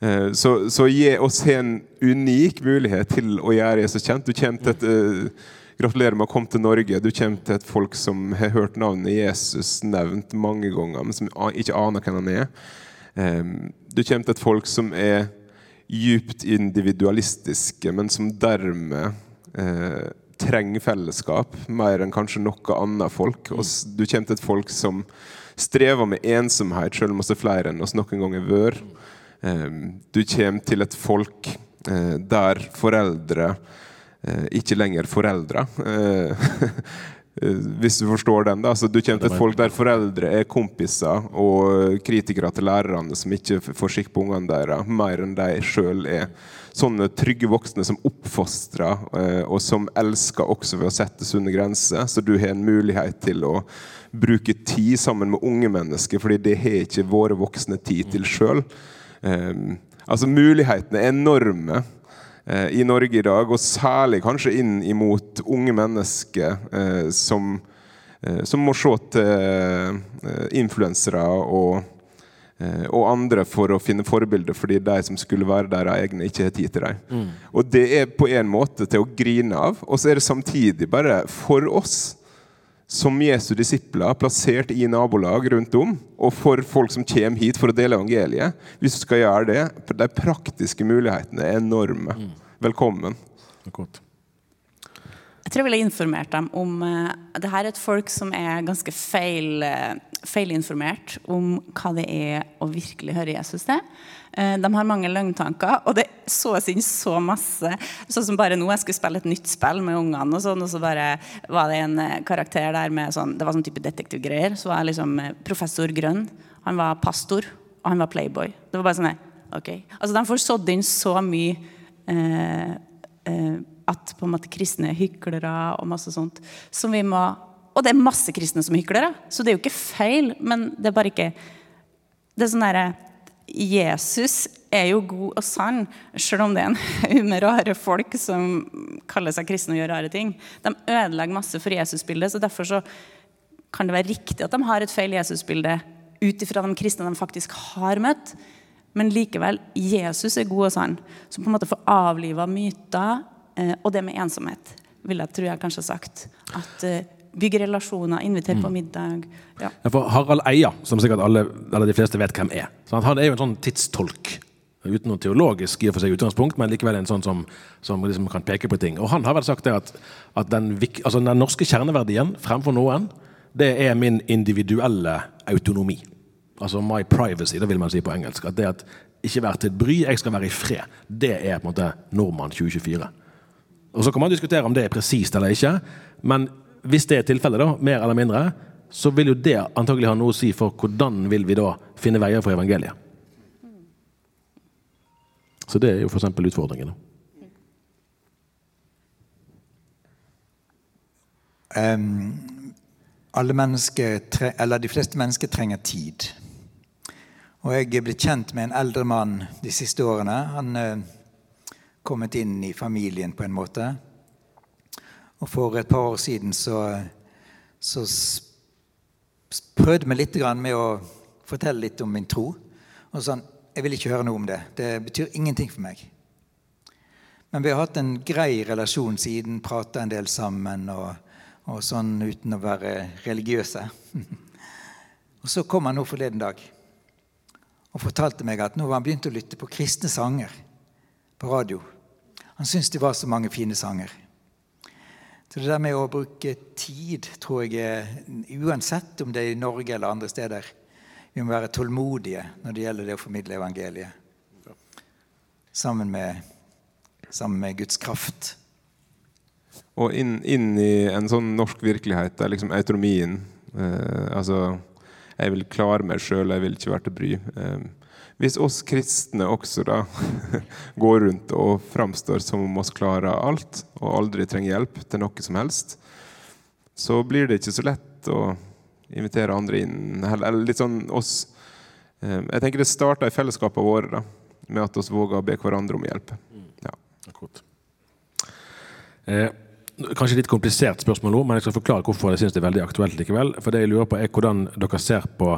Eh, så, så gi oss en unik mulighet til å gjøre Jesus kjent. Du til et, eh, gratulerer med å komme til Norge. Du kommer til et folk som har hørt navnet Jesus nevnt mange ganger, men som ikke aner hvem han er. Ehm, du kommer til et folk som er djupt individualistiske, men som dermed eh, trenger fellesskap mer enn kanskje noe annet folk. Og du kommer til et folk som strever med ensomhet, selv om vi er flere enn oss noen gang har vært. Ehm, du kommer til et folk eh, der foreldre ikke lenger foreldre. Eh, hvis du forstår den. da. Så du kommer til et folk der foreldre er kompiser og kritikere til lærerne som ikke får skikk på ungene deres, mer enn de sjøl er. Sånne trygge voksne som oppfostrer, eh, og som elsker også ved å sette sunne grenser. Så du har en mulighet til å bruke tid sammen med unge mennesker, fordi det har ikke våre voksne tid til sjøl. Um, altså Mulighetene er enorme eh, i Norge i dag, og særlig kanskje inn imot unge mennesker eh, som, eh, som må se til eh, influensere og, eh, og andre for å finne forbilder, fordi de som skulle være deres egne, ikke har tid til dem. Og det er på en måte til å grine av, og så er det samtidig bare for oss som Jesu disipler plassert i nabolag rundt om, og for folk som kommer hit for å dele evangeliet. Hvis du skal gjøre det, De praktiske mulighetene er enorme. Velkommen. Jeg tror jeg ville informert dem om uh, det her er et folk som er ganske feil, uh, feilinformert om hva det er å virkelig høre Jesus til. Uh, de har mange løgntanker, og det sås inn så masse. Sånn som bare nå, jeg skulle spille et nytt spill med ungene, og sånn, og så bare var det en karakter der med sånn Det var sånn type detektivgreier. Så var jeg liksom professor Grønn. Han var pastor, og han var playboy. Det var bare sånn Ok. Altså, de får sådd inn så mye at på en måte kristne er hyklere og masse sånt. Som vi må, og det er masse kristne som er hyklere, så det er jo ikke feil. Men det er bare ikke det er sånn derre Jesus er jo god og sann, selv om det er en haug med rare folk som kaller seg kristne og gjør rare ting. De ødelegger masse for Jesusbildet, så derfor så kan det være riktig at de har et feil Jesusbilde ut ifra de kristne de faktisk har møtt. Men likevel, Jesus er god og sann. Som på en måte får avliva myter Eh, og det med ensomhet, vil jeg tror jeg kanskje har sagt. At eh, Bygge relasjoner, invitere på mm. middag. Ja. Ja, for Harald Eia, som sikkert alle, eller de fleste vet hvem er, han er jo en sånn tidstolk. Uten noe teologisk i og for seg utgangspunkt, men likevel en sånn som, som liksom kan peke på ting. Og Han har vel sagt det at, at den, altså den norske kjerneverdien fremfor noen, det er min individuelle autonomi. Altså my privacy, det vil man si på engelsk. At det at ikke være til bry, jeg skal være i fred. Det er på en måte nordmann 2024. Og Så kan man diskutere om det er presist eller ikke, men hvis det er tilfellet, da, mer eller mindre, så vil jo det antagelig ha noe å si for hvordan vil vi da finne veier for evangeliet. Så det er jo f.eks. utfordringen. Um, alle mennesker, eller De fleste mennesker trenger tid. Og jeg blitt kjent med en eldre mann de siste årene. Han uh, kommet inn i familien på en måte. Og for et par år siden så, så prøvde vi litt med å fortelle litt om min tro. Og sånn Jeg vil ikke høre noe om det. Det betyr ingenting for meg. Men vi har hatt en grei relasjon siden, prata en del sammen og, og, sånn uten å være religiøse. og så kom han nå forleden dag og fortalte meg at nå var han begynt å lytte på kristne sanger på radio. Han syntes det var så mange fine sanger. Så det der med å bruke tid, tror jeg Uansett om det er i Norge eller andre steder, vi må være tålmodige når det gjelder det å formidle evangeliet. Sammen med, sammen med Guds kraft. Og inn, inn, i en sånn norsk virkelighet der liksom autonomien eh, Altså, jeg vil klare meg sjøl, jeg vil ikke være til bry. Eh, hvis oss kristne også da går rundt og framstår som om oss klarer alt og aldri trenger hjelp til noe som helst, så blir det ikke så lett å invitere andre inn. Eller litt sånn oss eh, Jeg tenker det starter i fellesskapene våre da, med at vi våger å be hverandre om hjelp. Ja. Akkurat. Eh, Kanskje litt komplisert spørsmål nå, men jeg skal forklare hvorfor jeg synes det er veldig aktuelt likevel. For det jeg lurer på er Hvordan dere ser på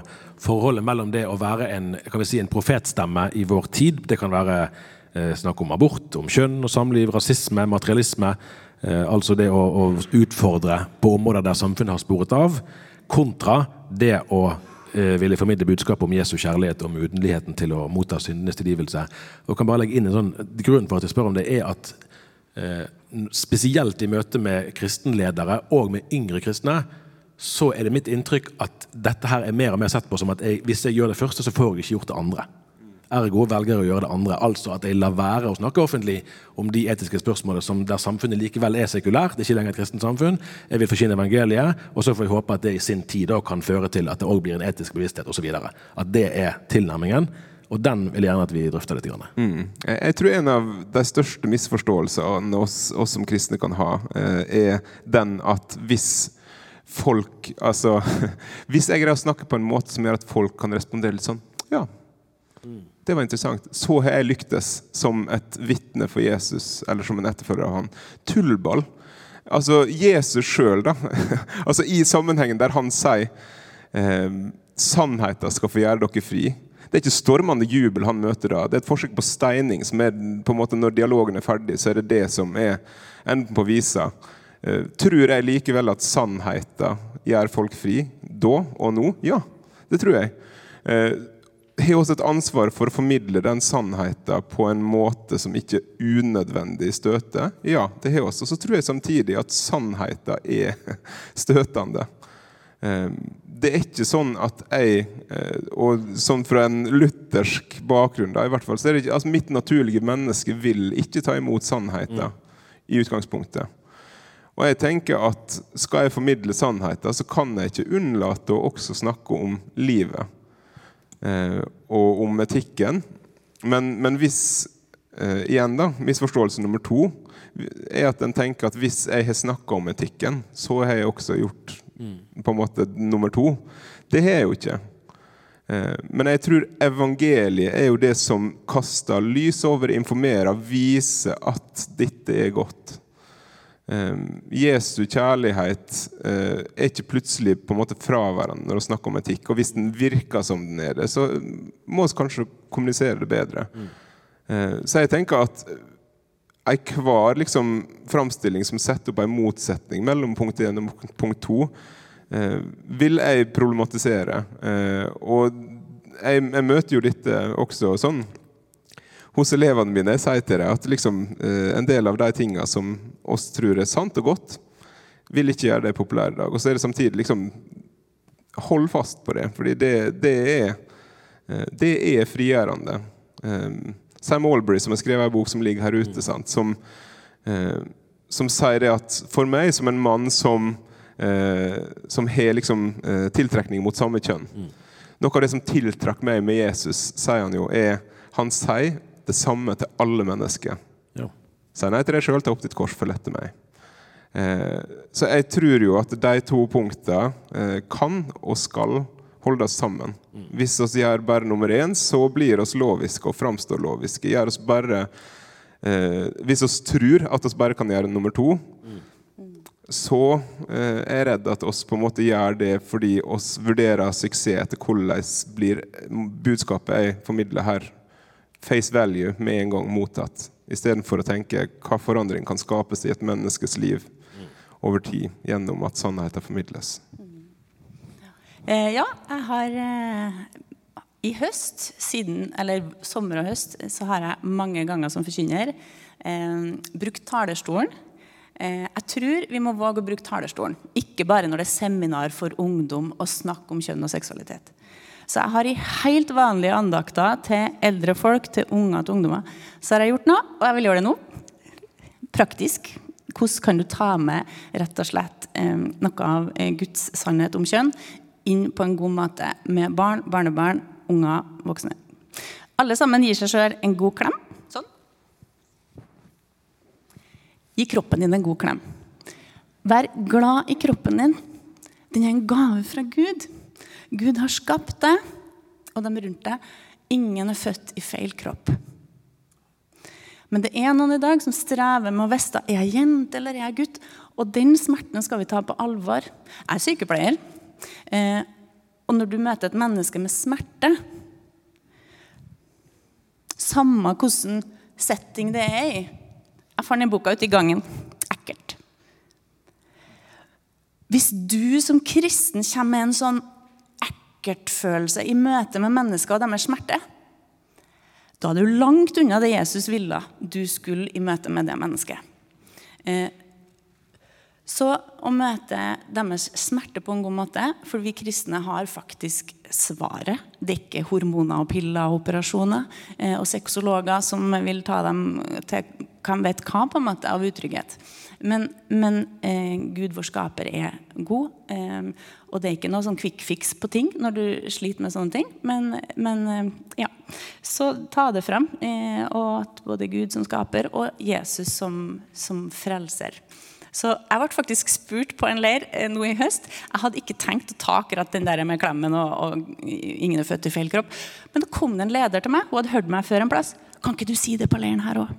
forholdet mellom det å være en, kan vi si, en profetstemme i vår tid. Det kan være eh, snakk om abort, om kjønn og samliv, rasisme, materialisme. Eh, altså det å, å, utfordre på områder der samfunnet har sporet av. Kontra det å eh, ville formidle budskapet om Jesu kjærlighet og mudenligheten til å motta syndenes tilgivelse. Og kan bare legge inn en sånn, Grunnen for at jeg spør om det, er at eh, spesielt i møte med kristenledere og med yngre kristne, så er det mitt inntrykk at dette her er mer og mer sett på som at jeg, hvis jeg gjør det første, så får jeg ikke gjort det andre. Ergo velger jeg å gjøre det andre. Altså at jeg lar være å snakke offentlig om de etiske spørsmålene som der samfunnet likevel er sekulært. Det er ikke lenger et kristent samfunn. Jeg vil forkynne evangeliet, og så får jeg håpe at det i sin tid kan føre til at det òg blir en etisk bevissthet osv. At det er tilnærmingen. Og den vil jeg gjerne at vi drøfter litt. Mm. Jeg tror en av de største misforståelsene oss, oss som kristne kan ha, eh, er den at hvis folk Altså Hvis jeg greier å snakke på en måte som gjør at folk kan respondere litt sånn Ja, det var interessant. Så har jeg lyktes som et vitne for Jesus, eller som en etterfølger av han. Tullball. Altså Jesus sjøl, da. altså I sammenhengen der han sier eh, sannheten skal få gjøre dere fri. Det er ikke stormende jubel han møter da. Det er et forsøk på steining. som er på en måte Når dialogen er ferdig, så er det det som er enden på visa. Eh, tror jeg likevel at sannheten gjør folk fri da og nå? Ja, det tror jeg. Jeg har også et ansvar for å formidle den sannheten på en måte som ikke unødvendig støter? Ja, det har jeg også. Så tror jeg samtidig at sannheten er støtende. Eh, det er ikke sånn at jeg, og sånn fra en luthersk bakgrunn da, i hvert fall, så er det ikke, altså Mitt naturlige menneske vil ikke ta imot sannheten mm. i utgangspunktet. Og jeg tenker at Skal jeg formidle sannheten, så kan jeg ikke unnlate å også snakke om livet eh, og om etikken. Men, men hvis eh, igjen da, Misforståelse nummer to er at en tenker at hvis jeg har snakka om etikken, så har jeg også gjort. På en måte nummer to. Det har jeg jo ikke. Eh, men jeg tror evangeliet er jo det som kaster lys over, informerer, viser at dette er godt. Um, Jesu kjærlighet uh, er ikke plutselig på en måte fraværende når vi snakker om etikk. Og hvis den virker som den er det, så må vi kanskje kommunisere det bedre. Mm. Så jeg tenker at enhver liksom, framstilling som setter opp en motsetning mellom punkt 1 og punkt 2, eh, vil jeg problematisere. og jeg, jeg, møter jo dette også sånn hos elevene mine sier til dem at liksom, eh, en del av de tingene som oss tror er sant og godt, vil ikke gjøre det populære i dag. Og så er det samtidig liksom Hold fast på det, fordi det, det, er, eh, det er frigjørende. Um, Sam Albury, som har skrevet en bok som ligger her ute, sant? Som, eh, som sier det at for meg, som en mann som, eh, som har liksom, eh, tiltrekning mot samme kjønn Noe av det som tiltrakk meg med Jesus, sier han jo, er Han sier det samme til alle mennesker. Ja. Sier nei til deg sjøl, ta opp ditt kors, følg etter meg. Eh, så jeg tror jo at de to punktene eh, kan og skal holdes sammen. Mm. Hvis vi gjør bare nummer én, så blir oss loviske og framstår loviske. Gjør oss bare, eh, hvis vi tror at vi bare kan gjøre nummer to, mm. så eh, er jeg redd at oss på en måte gjør det fordi oss vurderer suksess etter hvordan blir budskapet jeg formidler her, face value med en gang mottatt. Istedenfor å tenke hva forandring kan skapes i et menneskes liv over tid gjennom at sannheten formidles. Eh, ja, jeg har eh, i høst, siden, eller sommer og høst, så har jeg mange ganger som forkynner eh, brukt talerstolen. Eh, jeg tror vi må våge å bruke talerstolen. Ikke bare når det er seminar for ungdom og snakk om kjønn og seksualitet. Så jeg har i helt vanlige andakter til eldre folk, til unger til ungdommer, så har jeg gjort noe, og jeg vil gjøre det nå. Praktisk. Hvordan kan du ta med rett og slett noe av Guds sannhet om kjønn inn på en god måte med barn, barnebarn, unger, voksne? Alle sammen gir seg sjøl en god klem. Sånn. Gi kroppen din en god klem. Vær glad i kroppen din. Den er en gave fra Gud. Gud har skapt deg og dem rundt deg. Ingen er født i feil kropp. Men det er noen i dag som strever med å vite er jeg jente eller er jeg gutt. Og den smerten skal vi ta på alvor. Jeg er sykepleier. Eh, og når du møter et menneske med smerte Samme hvilken setting det er i Jeg fant en boka ute i gangen. Ekkelt. Hvis du som kristen kommer med en sånn ekkertfølelse i møte med mennesker og deres smerte, da er du langt unna det Jesus ville du skulle i møte med det mennesket. Så å møte deres smerte på en god måte, for vi kristne har faktisk svaret. Det er ikke hormoner og piller og operasjoner eh, og sexologer som vil ta dem til hvem vet hva på en måte av utrygghet. Men, men eh, Gud, vår skaper, er god. Eh, og det er ikke noe sånn quick fix på ting når du sliter med sånne ting. Men, men eh, ja. Så ta det frem. Eh, og at både Gud som skaper og Jesus som, som frelser. Så jeg ble faktisk spurt på en leir eh, nå i høst. Jeg hadde ikke tenkt å ta akkurat den der med klemmen og, og ingen er født i feil kropp. Men da kom det en leder til meg. Hun hadde hørt meg før en plass. Kan ikke du si det på leiren her òg?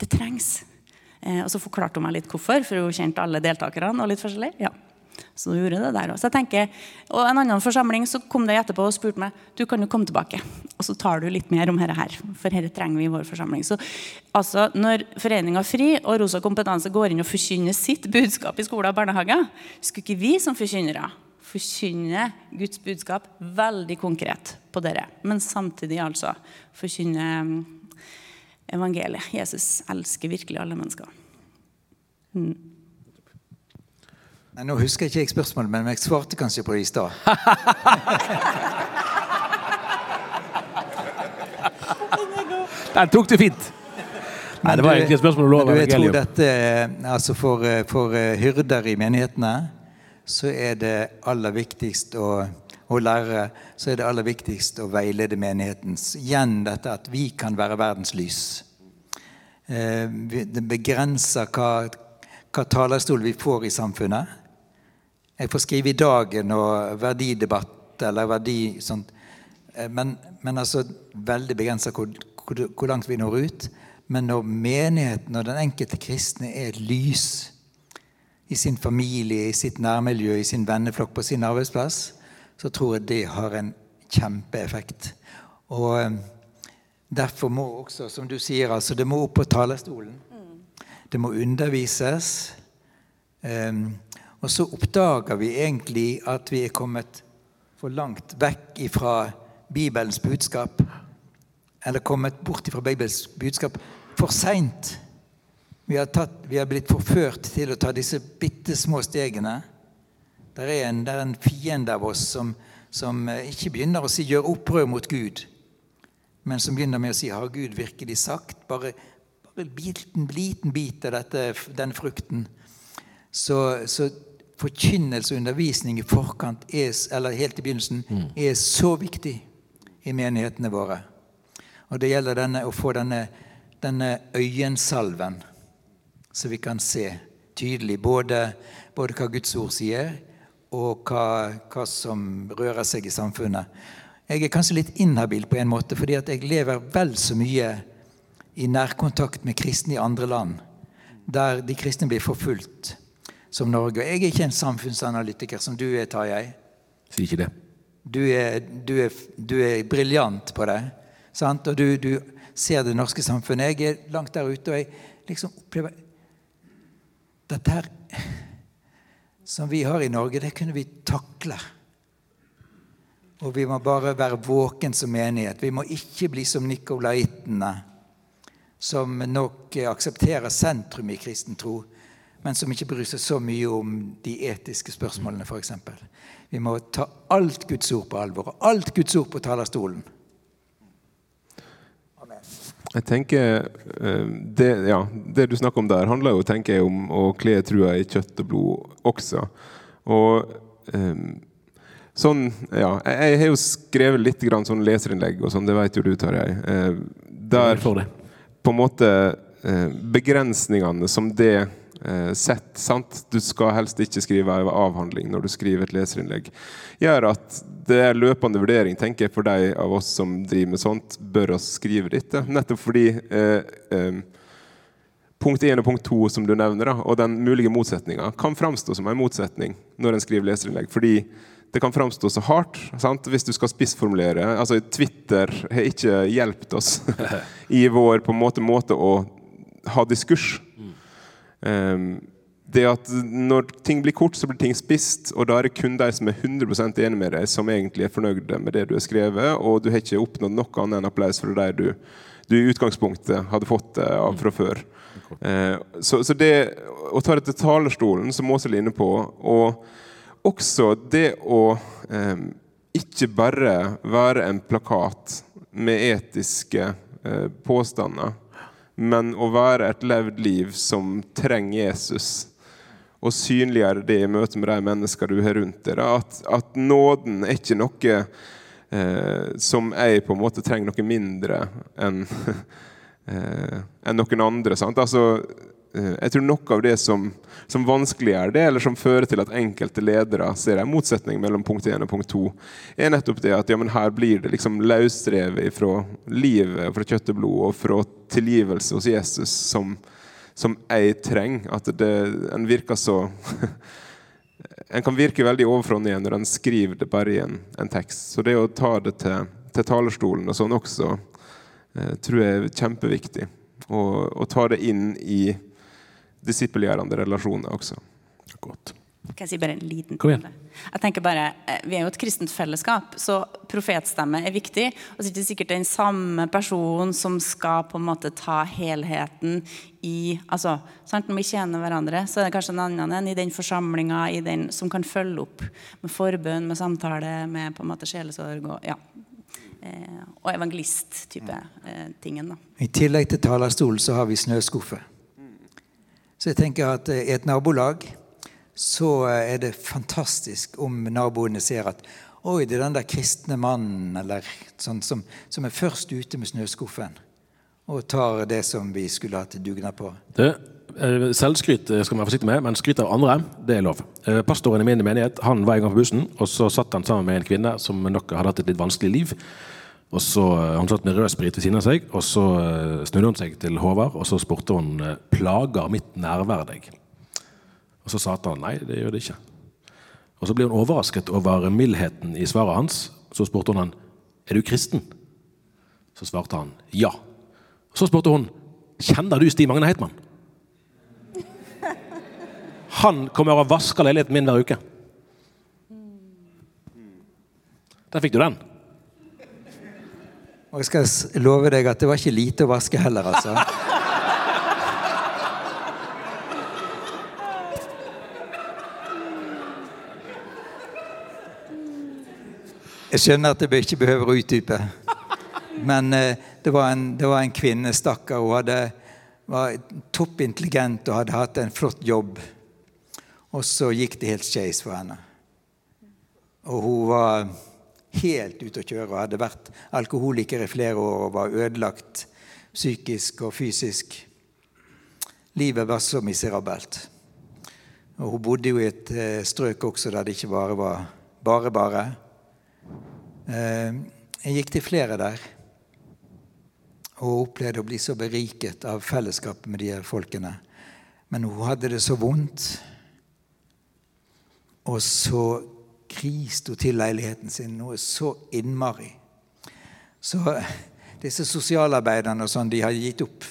Det trengs. Eh, og så forklarte hun meg litt hvorfor, for hun kjente alle deltakerne. og litt forskjellig. Ja. Så du gjorde det der også. Jeg tenker, og En annen forsamling så kom det etterpå og spurte meg du kan jo komme tilbake. Og så tar du litt mer om dette her, for dette trenger vi i vår forsamling. Så altså, Når Foreninga FRI og Rosa kompetanse går inn og forkynner sitt budskap i skoler og barnehager, skulle ikke vi som forkynnere forkynne Guds budskap veldig konkret på dere, men samtidig altså forkynne mm, evangeliet. Jesus elsker virkelig alle mennesker. Mm. Nei, nå husker jeg ikke spørsmålet, men jeg svarte kanskje på det i stad. Den tok du fint. Nei, det var egentlig et spørsmål om Jeg tror dette, altså for, for hyrder i menighetene så er det aller viktigst å, å lære så er det aller viktigst å veilede menighetens. Igjen dette at vi kan være verdens lys. Eh, det begrenser hva, hva talerstol vi får i samfunnet. Jeg får skrive i Dagen og verdidebatt eller verdi sånt. Eh, men, men altså veldig begrensa hvor, hvor, hvor, langt vi når ut. Men når menigheten og den enkelte kristne er et lys i sin familie, i sitt nærmiljø, i sin venneflokk, på sin arbeidsplass, så tror jeg det har en kjempeeffekt. Og eh, derfor må også, som du sier, altså det må opp på talerstolen. Det må undervises. Um, og så oppdager vi egentlig at vi er kommet for langt vekk fra Bibelens budskap. Eller kommet bort fra Bibelens budskap for seint. Vi, vi, har blitt forført til å ta disse bitte små stegene. Det er en, er en fiende av oss som, som, eh, ikke begynner å si 'gjør opprør mot Gud', men som begynner med å si 'har Gud virkelig sagt'? Bare, bare en liten, liten bit av dette, den frukten. Så, så forkynnelse og undervisning i forkant, er, eller helt i begynnelsen, mm. er så viktig i menighetene våre. Og det gjelder denne, å få denne, denne øyensalven, så vi kan se tydelig både, både hva Guds ord sier, og hva, hva, som rører seg i samfunnet. Jeg er kanskje litt inhabil på en måte, fordi jeg lever vel så mye i nærkontakt med kristne i andre land, der de kristne blir forfulgt som Norge. Og Jeg er ikke en samfunnsanalytiker som du er, Tarjei. Si ikke det. Du er, du er, du er briljant på det. Sant? Og du, du, ser det norske samfunnet. Jeg er langt der ute, og jeg liksom opplever Dette her som vi har i Norge, det kunne vi takle. Og vi må bare være våken som menighet. Vi må ikke bli som nikolaitene, som nok aksepterer sentrum i kristen tro men som ikke bryr seg så mye om de etiske spørsmålene, f.eks. Vi må ta alt Guds ord på alvor, og alt Guds ord på talerstolen. Amen. Jeg tenker, eh, det, ja, det, du snakker om der, handler jo tenker jeg, om å kle trua i kjøtt og blod også. Og um, sånn, ja, Jeg, har jo skrevet litt grann sånn leserinnlegg, og sånn, det vet jo du, Tarjei. Uh, der på en måte begrensningene som det eh, sett. Sant? Du skal helst ikke skrive en avhandling når du skriver et leserinnlegg. Gjør at det er løpende vurdering tenker jeg, for de av oss som driver med sånt, bør oss skrive dette. Nettopp fordi eh, eh, punkt 1 og punkt 2 som du nevner, da, og den mulige motsetninga, kan framstå som en motsetning når en skriver leserinnlegg. fordi det kan framstå så hardt sant? hvis du skal spissformulere. altså Twitter har ikke hjulpet oss i vår på en måte, måte å ha diskurs. Um, det at Når ting blir kort, så blir ting spist, og da er det kun de som er 100 enig med deg, som egentlig er fornøyde med det du har skrevet, og du har ikke oppnådd noe annet enn applaus fra de du, du i utgangspunktet hadde fått det av fra før. Uh, så, så, det å ta det til talerstolen, som Åshild er inne på, og også det å um, ikke bare være en plakat med etiske uh, påstander men å være et levd liv som trenger Jesus. Og synliggjøre det i møte med de mennesker du har rundt deg. At, at, nåden er ikke noe eh, som jeg på en måte trenger noe mindre enn eh, en noen andre. Sant? Altså, jeg tror noe av det som, som, vanskeliggjør det, eller som fører til at enkelte ledere ser en motsetning mellom punkt 1 og punkt 2, er nettopp det at ja, her blir det liksom løsrevet fra livet, fra kjøtt og blod og fra tilgivelse hos Jesus som, som jeg trenger. At det, en virker så en kan virke veldig ovenfra når en skriver det bare i en, en, tekst. Så det å ta det til, til talerstolen og sånn også eh, tror jeg er kjempeviktig. Og, ta det inn i disippelgjørende relasjoner også. Godt. Kan jeg si bare en liten Kom igjen. Jeg tenker bare, eh, Vi er jo et kristent fellesskap, så profetstemme er viktig. Og så er det ikke sikkert den samme personen som skal på en måte ta helheten i altså, sant? Når vi tjener hverandre, så er det kanskje en annen enn i den forsamlinga som kan følge opp med forbønn, med samtale, med på en måte sjelesorg og, ja, eh, og evangelist-type eh, tingen. da. I tillegg til talerstol så har vi snøskuffe. Så jeg tenker at eh, i et nabolag så eh, er det fantastisk om naboene ser at Oi, det er den der kristne mannen eller sånn, som, som, er først ute med snøskuffen og tar det som vi skulle hatt dugnad på. Det, eh, selvskryt skal man være forsiktig med, men skryt av andre, det er lov. Pastoren i min menighet han var en gang på bussen, og så satt han sammen med en kvinne som nok hadde hatt et litt vanskelig liv. Og så, Han satt med rødsprit ved siden av seg, og så snudde hun seg til Håvard og så spurte hun plager mitt nærvær deg. Og så sa han nei, det gjør det ikke. Og Så ble hun overrasket over mildheten i svaret hans. Så spurte hun han er du kristen. Så svarte han ja. Så spurte hun kjenner du Stig Magne Heitmann. Han kommer og vasker leiligheten min hver uke. Der fikk du den. Og jeg skal love deg at det var ikke lite å vaske heller, altså. Jeg skjønner at jeg ikke behøver å utdype. Men eh, det, var en, det, var en, kvinne, stakkar. Hun hadde, var toppintelligent og hadde hatt en flott jobb. Og så gikk det helt skeis for henne. Og hun var helt ute å kjøre og hadde vært alkoholiker i flere år og var ødelagt psykisk og fysisk. Livet var så miserabelt. Og hun bodde jo i et eh, strøk også der det ikke bare var bare bare. Eh, jeg gikk til flere der og opplevde å bli så beriket av fellesskapet med de her folkene. Men hun hadde det så vondt. Og så kriste hun til leiligheten sin noe så innmari. Så disse sosialarbeiderne og sånn, de har gitt opp.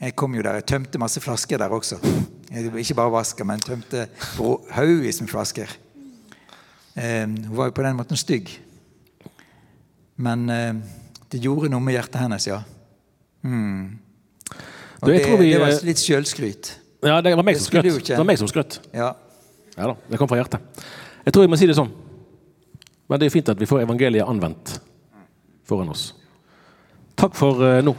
Jeg kom jo der, jeg tømte masse flasker der også. Jeg ikke bare vasker, men tømte haugevis med flasker. Eh, hun var jo på den måten stygg. Men eh, det gjorde noe med hjertet hennes, ja. Mm. Og det, det, var litt sjølskryt. Ja, det var meg som skrøt. Det var meg som skrøt. Ja. Ja da, det kom fra hjertet. Jeg tror jeg må si det sånn. Men det er fint at vi får evangeliet anvendt foran oss. Takk for uh, nå.